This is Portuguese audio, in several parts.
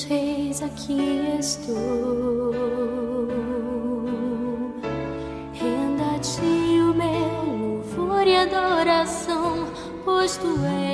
dos reis, aqui estou. Renda a ti o meu louvor e adoração, pois tu és.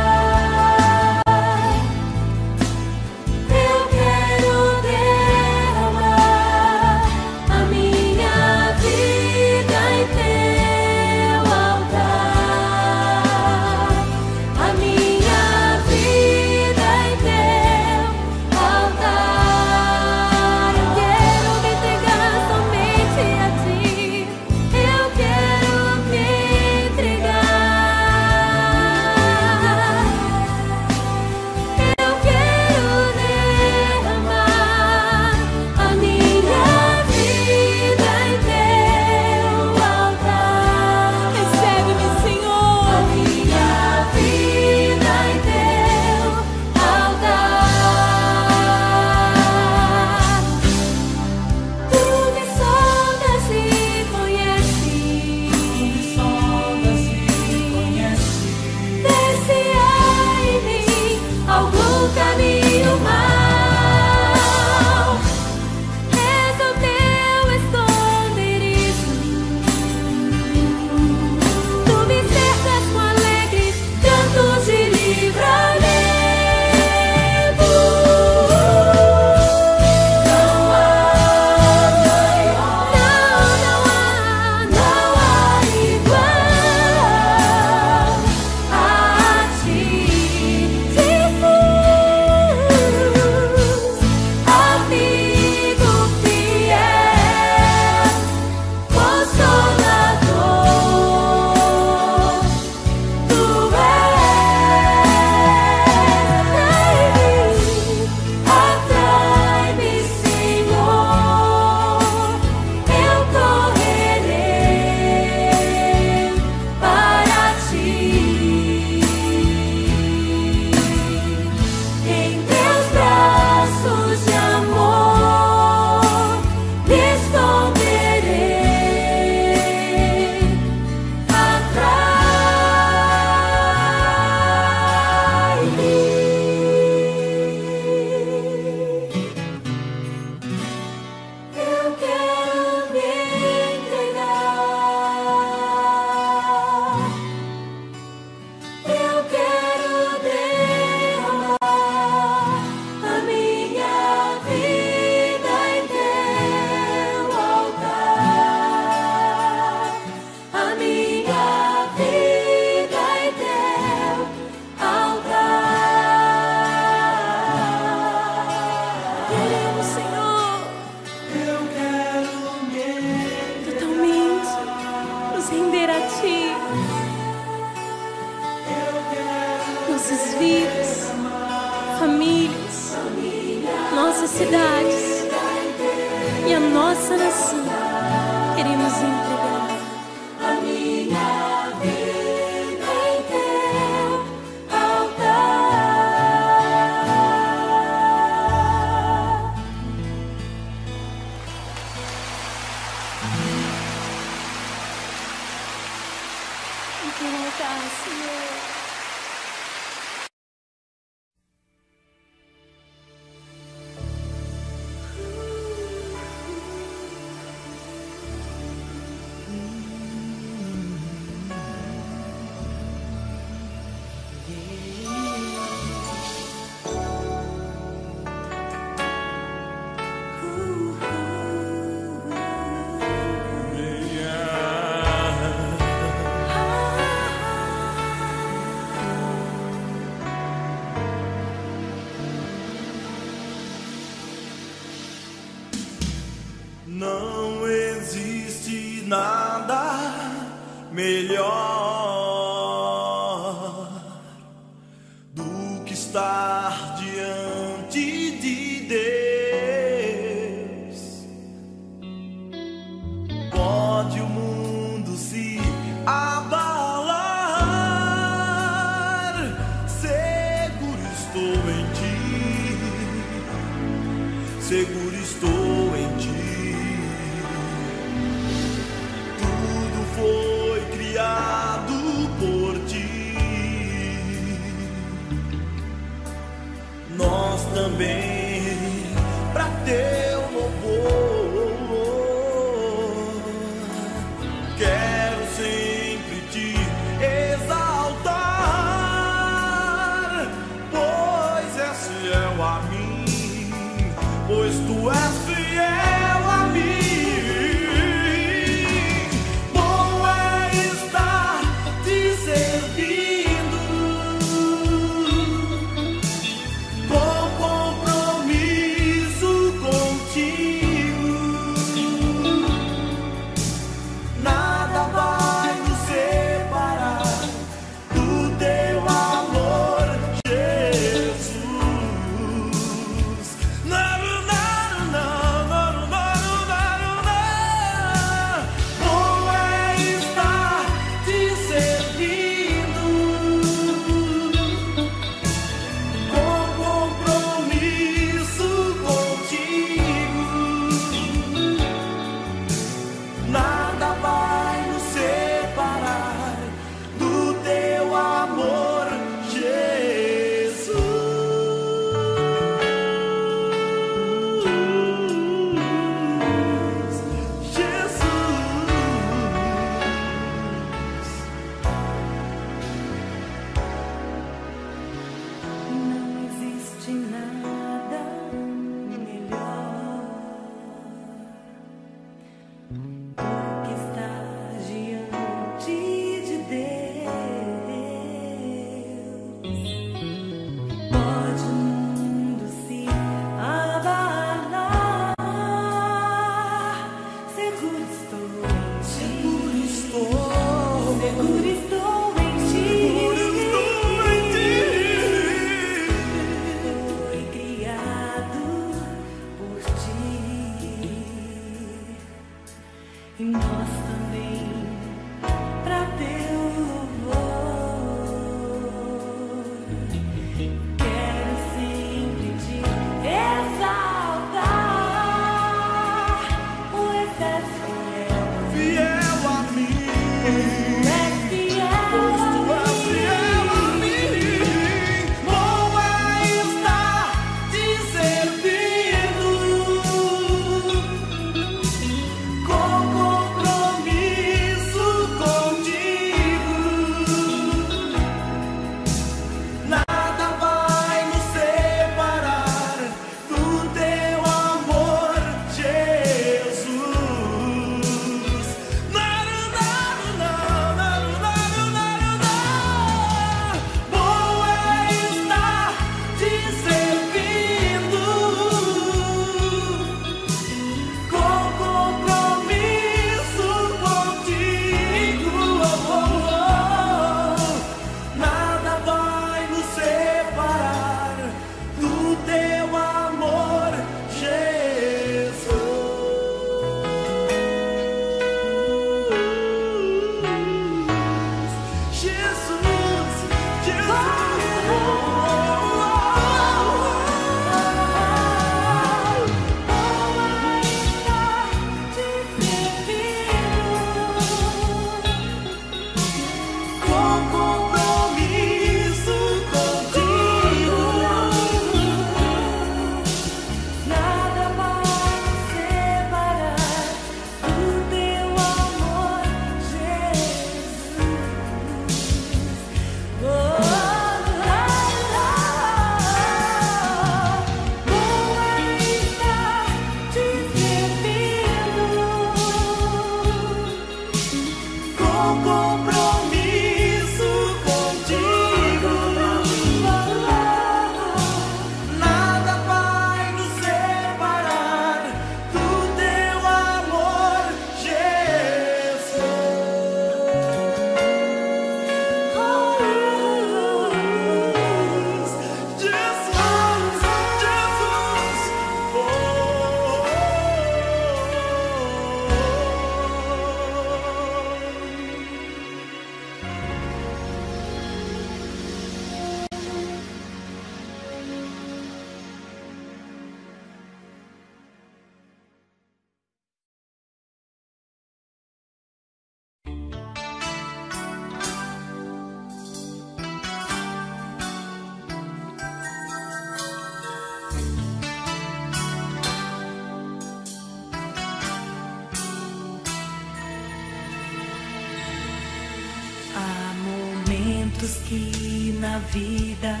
que na vida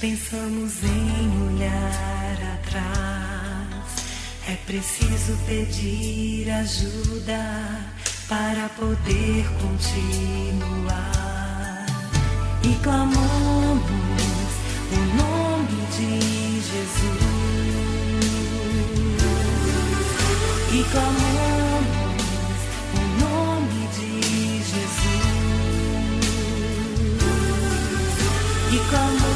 pensamos em olhar atrás. É preciso pedir ajuda para poder continuar. E clamamos o nome de Jesus. E clamamos come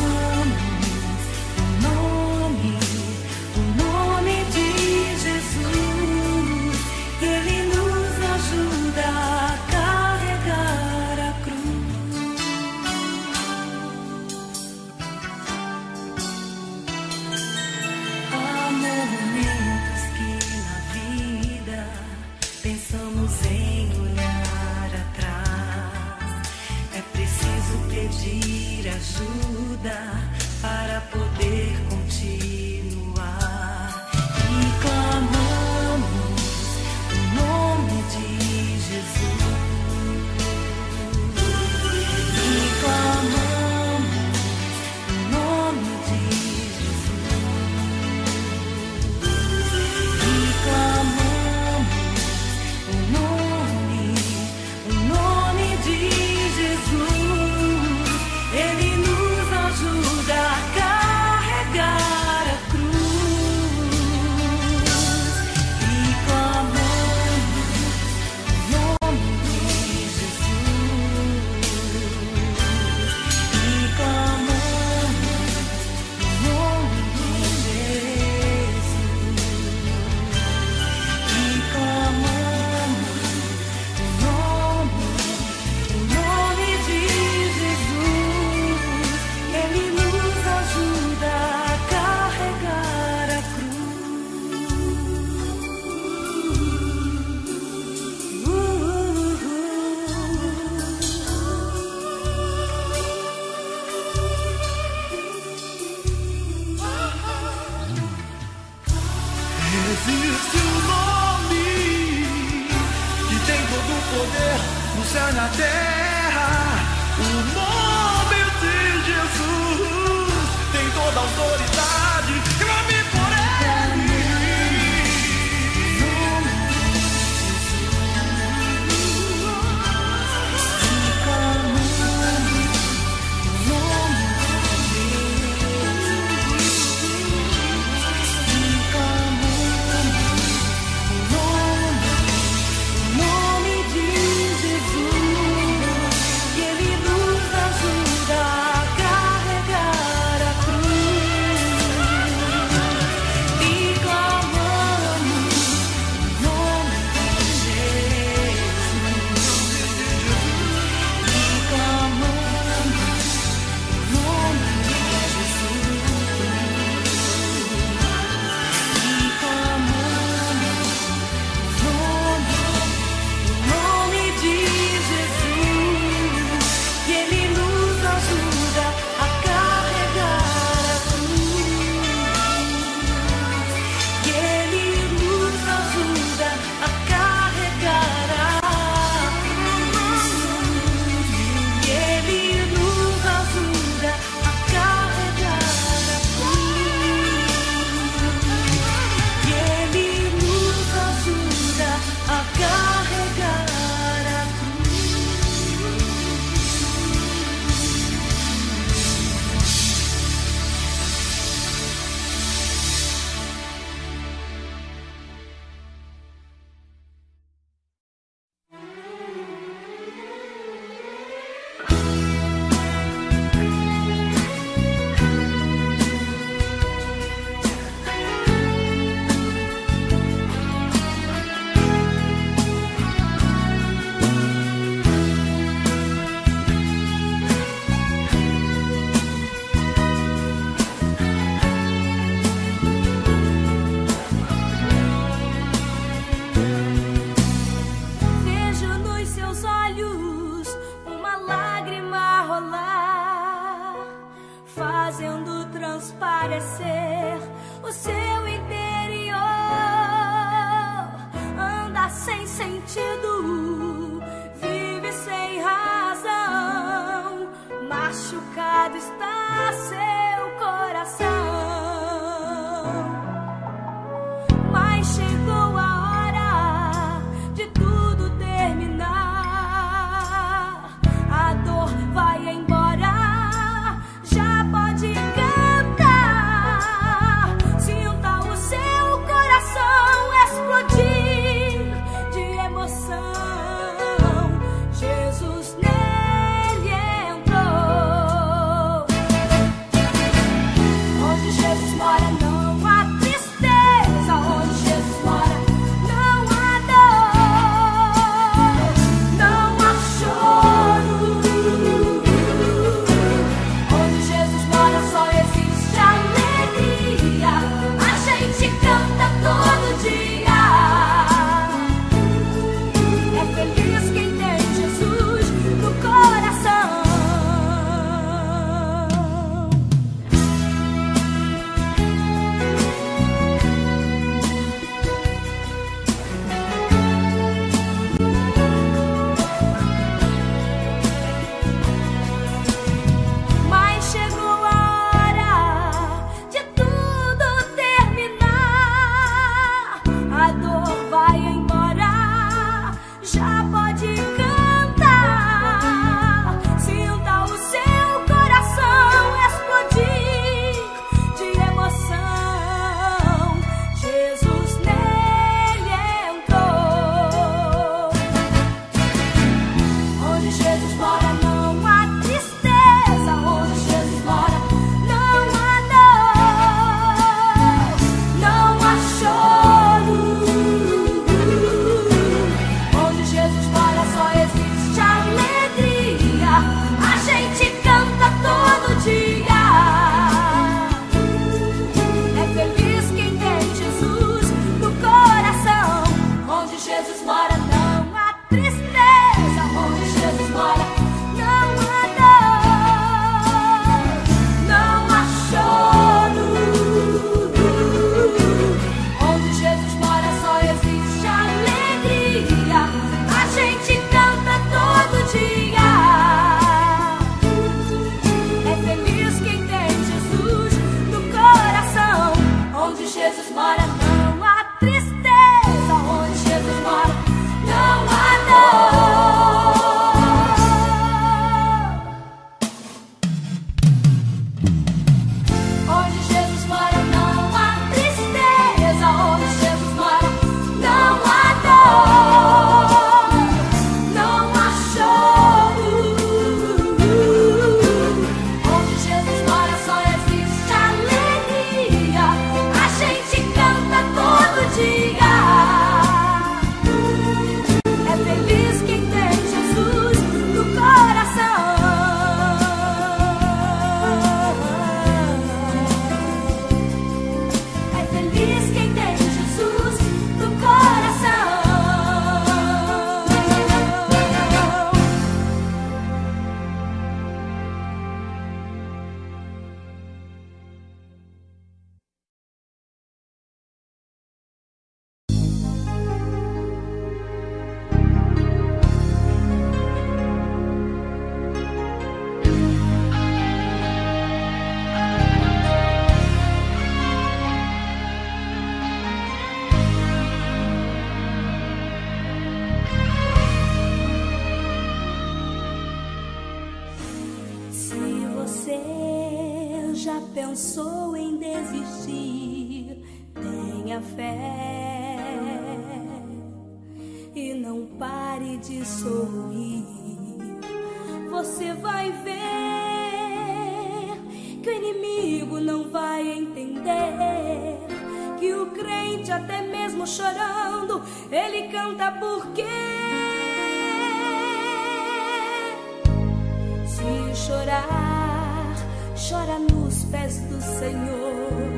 chora nos pés do Senhor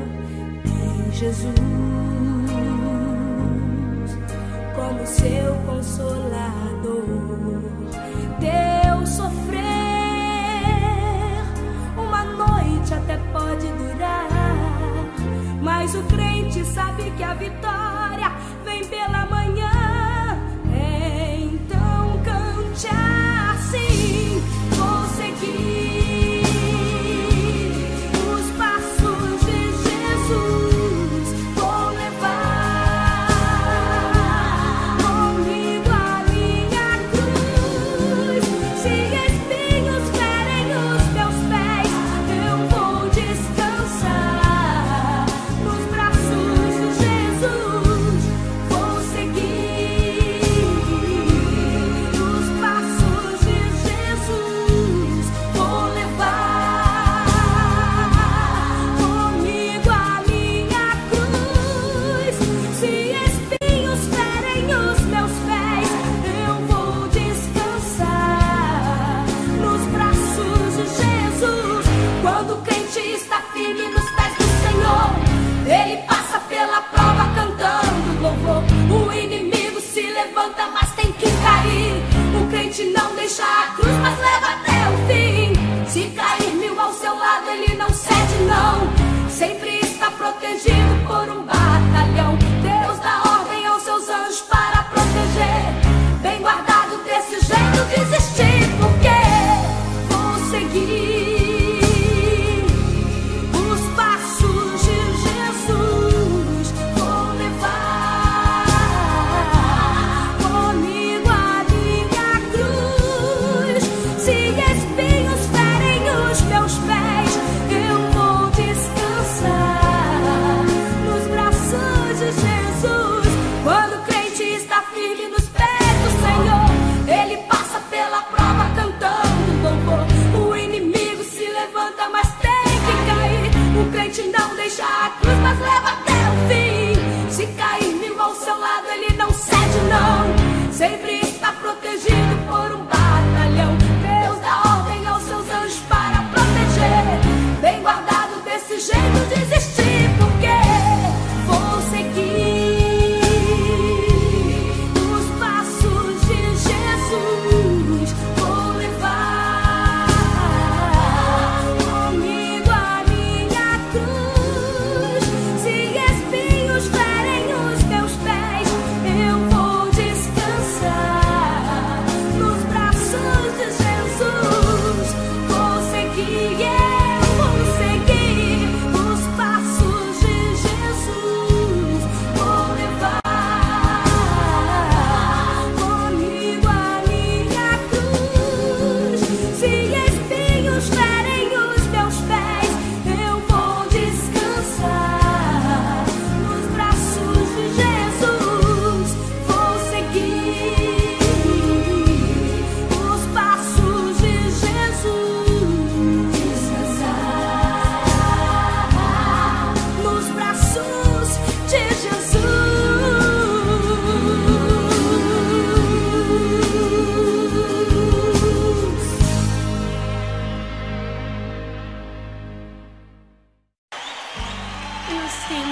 em Jesus como seu consolador. Teu sofrer uma noite até pode durar, mas o crente sabe que a vitória vem pela mão. deixar a cruz, mas leva até o fim. Se cair mil ao seu lado, ele não cede, não. Sempre está protegido por um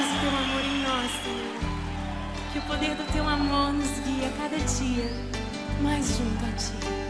derrames o teu amor em nós, Senhor. Que o poder do teu amor nos guie a cada dia mais junto a ti.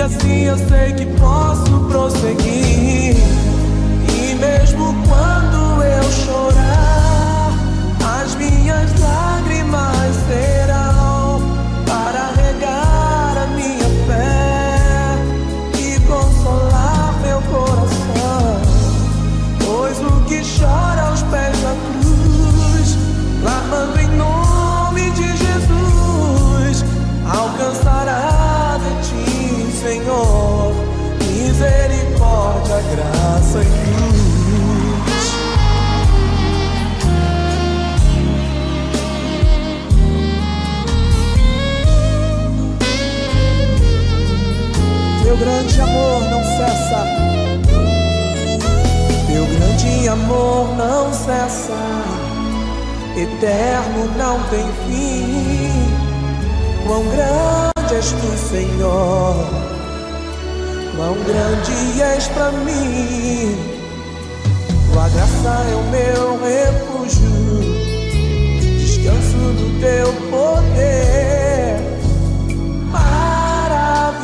E assim eu sei que posso prosseguir. E mesmo quando eu chorar, amor não cessa. Eterno não tem fim. Quão grande és tu, Senhor. Quão grande és pra mim. Tua graça é o meu refúgio. Descanso no teu poder. Maravilhoso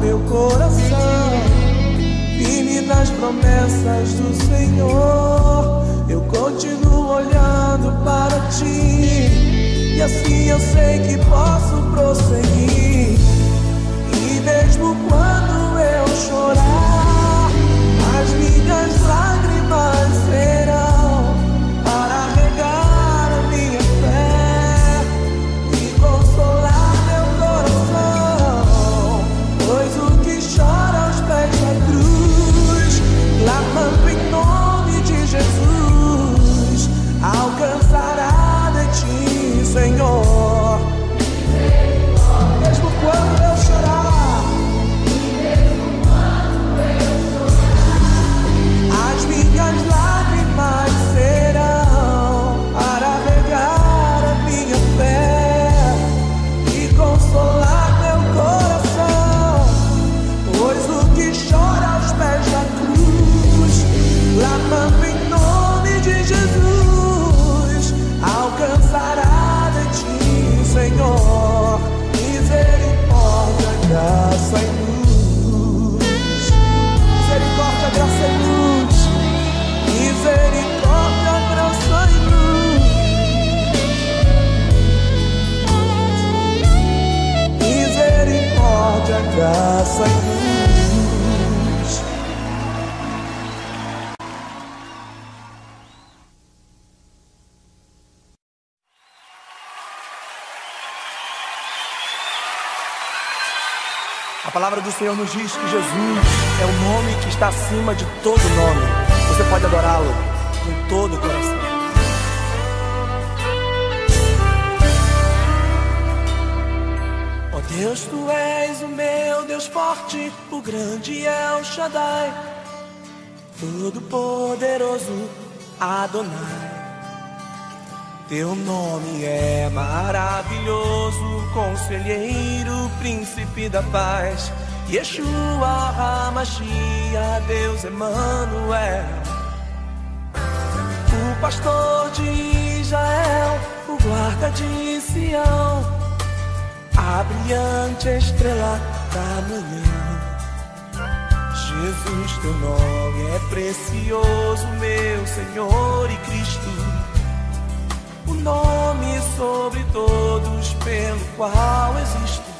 meu coração. Firme nas promessas do Senhor. Eu continuo olhando para ti. E assim eu sei que posso prosseguir. E mesmo quando eu chorar, as minhas Senhor nos diz que Jesus é o nome que está acima de todo nome. Você pode adorá-lo com todo o coração. Ó Deus, tu és o meu Deus forte, o grande El Shaddai, todo poderoso Adonai. Teu nome é maravilhoso, conselheiro, príncipe da paz. Yeshua HaMashiach, Deus Emmanuel. O pastor de Israel, o guarda de Sião. A brilhante estrela da manhã. Jesus, teu nome é precioso, meu Senhor e Cristo o nome sobre todos pelo qual existo.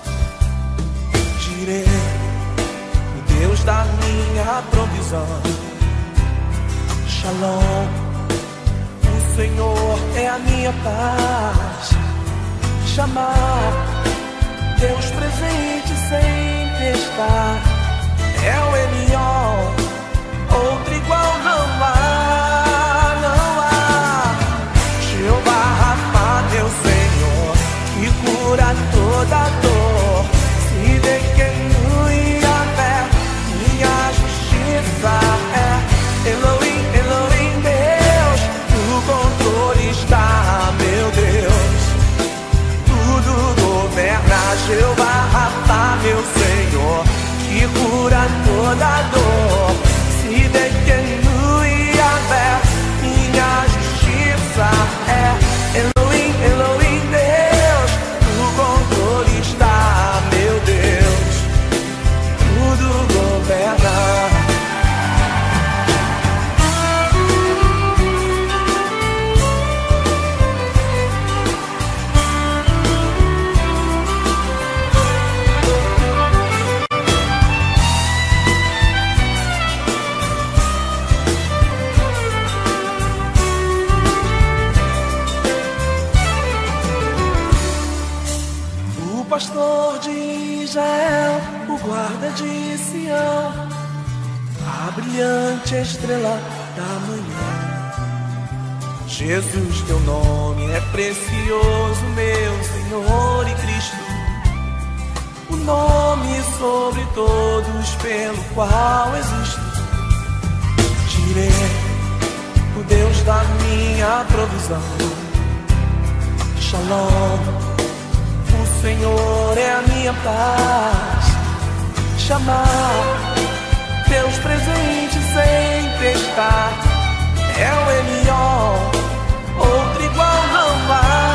Direi, Deus da minha provisão. Shalom, o Senhor é a minha paz. Chamar, Deus presente sempre está. É o Elion, outro igual não há, não há. Jeová Rafa, meu Senhor, que cura toda dor. that pastor de Israel, o guarda de Sião, a brilhante estrela da manhã. Jesus, teu nome é precioso, meu Senhor e Cristo o nome sobre todos pelo qual existo. Direi o Deus da minha provisão. Shalom Senhor é a minha paz. Chamar teus presentes sem testar. É o Elion, outro igual não há.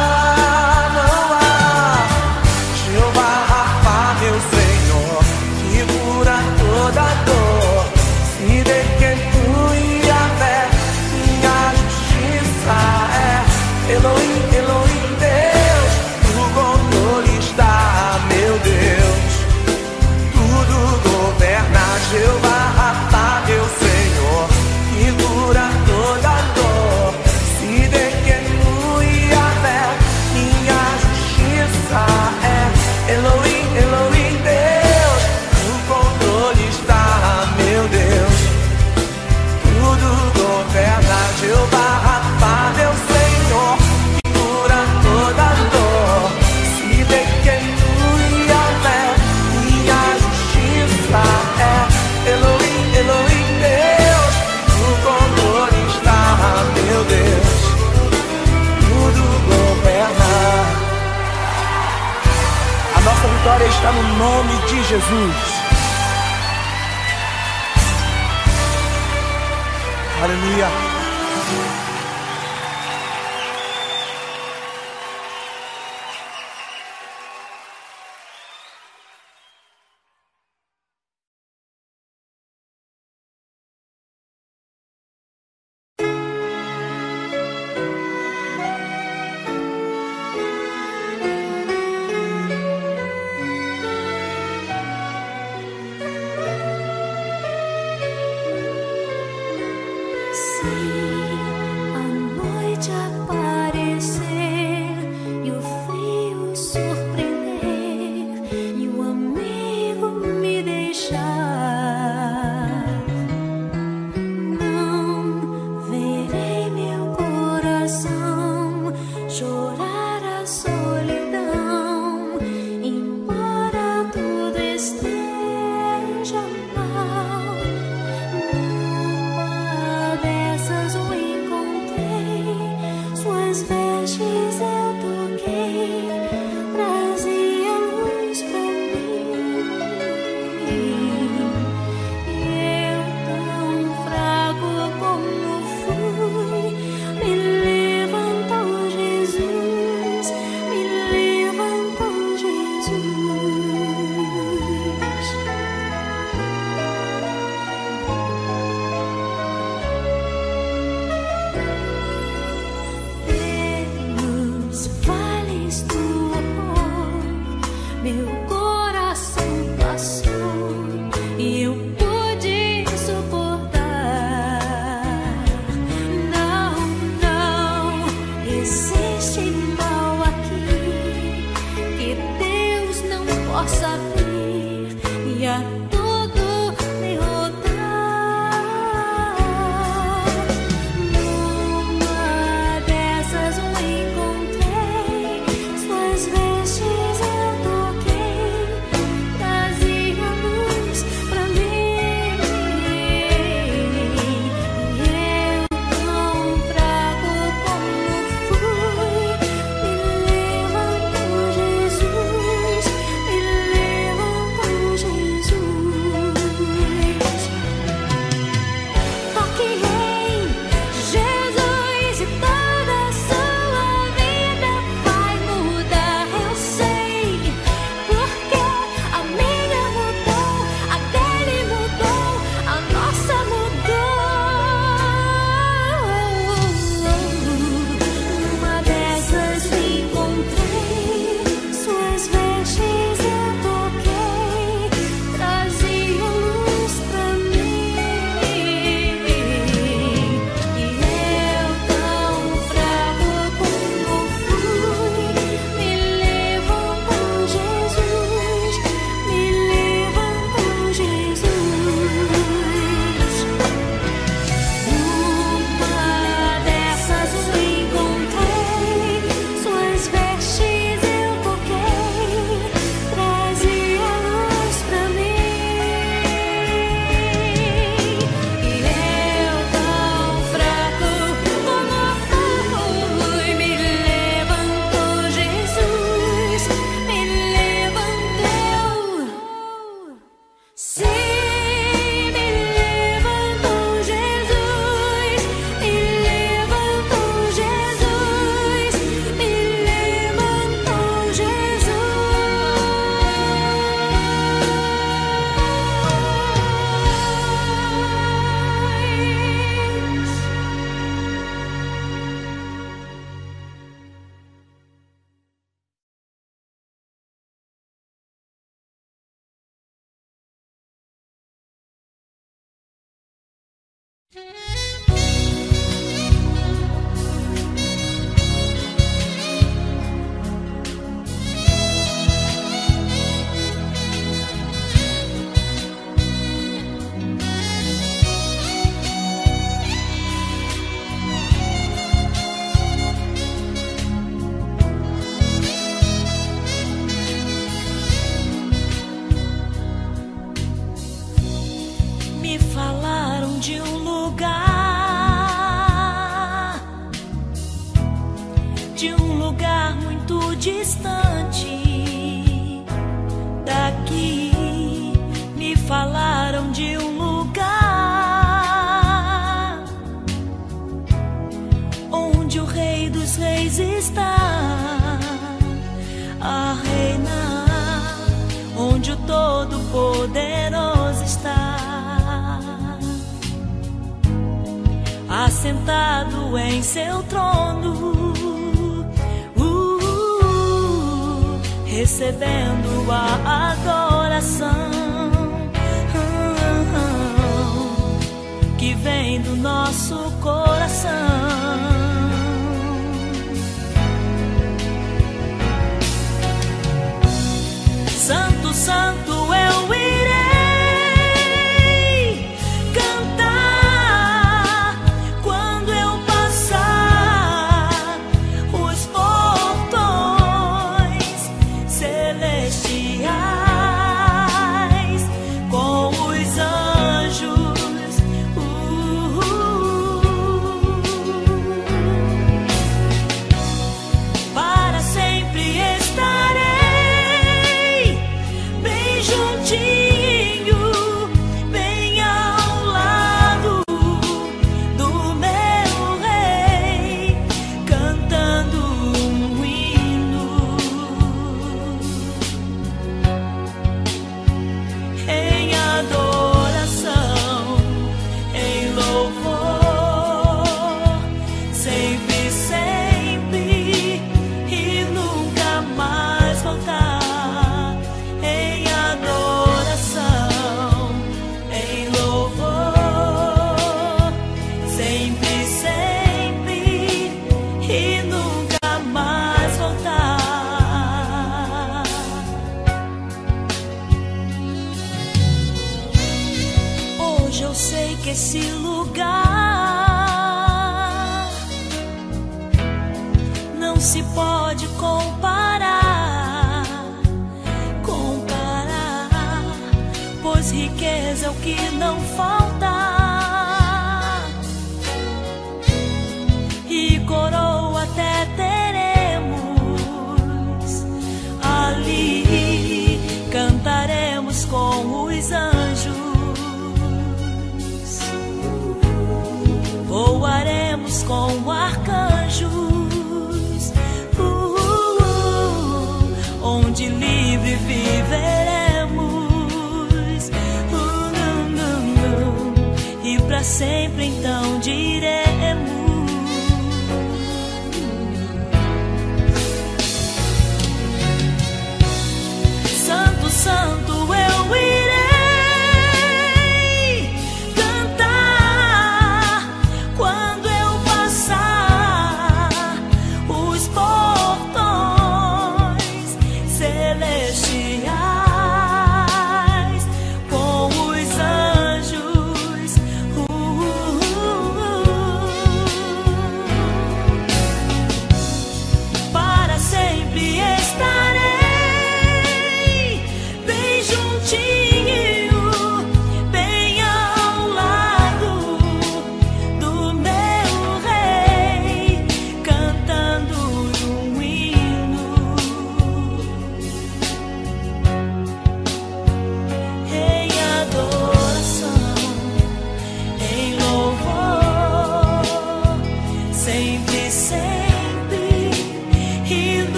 Mm-hmm.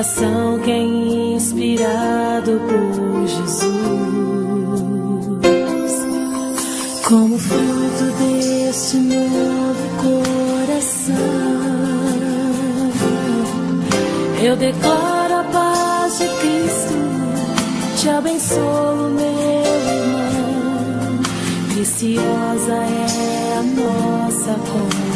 coração que é inspirado por Jesus. Como fruto deste novo coração, eu declaro a paz de Cristo, te abençoo, meu irmão. Preciosa é a nossa cor.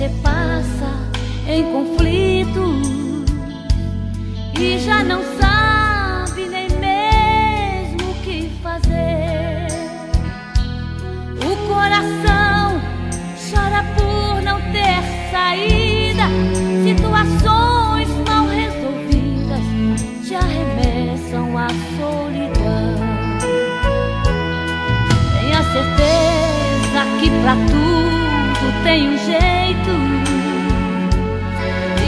Você passa em conflito e já não sabe nem mesmo o que fazer. O coração chora por não ter saída, situações mal resolvidas te arremessam à solidão. Tenha certeza que pra tudo tem um jeito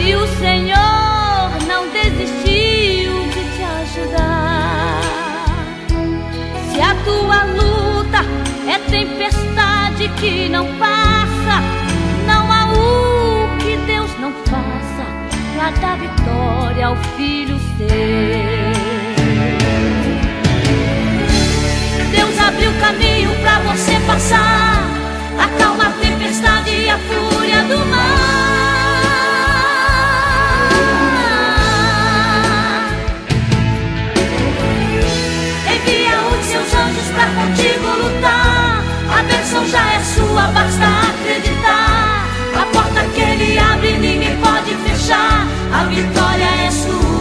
e o Senhor não desistiu de te ajudar. Se a tua luta é tempestade que não passa, não há o que Deus não faça pra dar vitória ao filho seu. Deus abriu caminho pra você passar, acalma a tempestade e a fúria do mar. Envia os seus anjos pra contigo lutar. A bênção já é sua, basta acreditar. A porta que ele abre ninguém pode fechar. A vitória é sua.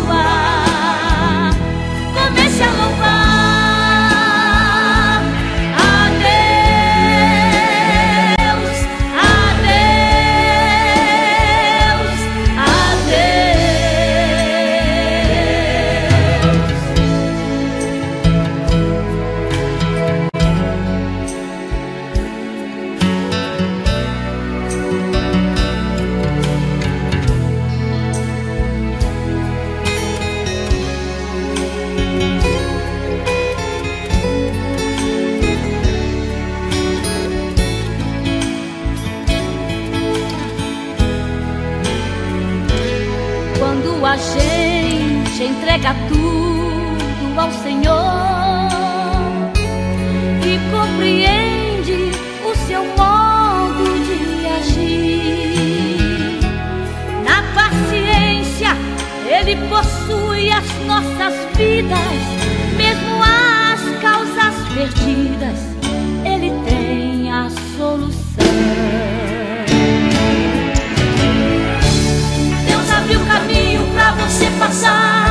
Entrega tudo ao Senhor e compreende o seu modo de agir, na paciência Ele possui as nossas vidas, mesmo as causas perdidas, Ele tem a solução. Deus abriu caminho pra você passar.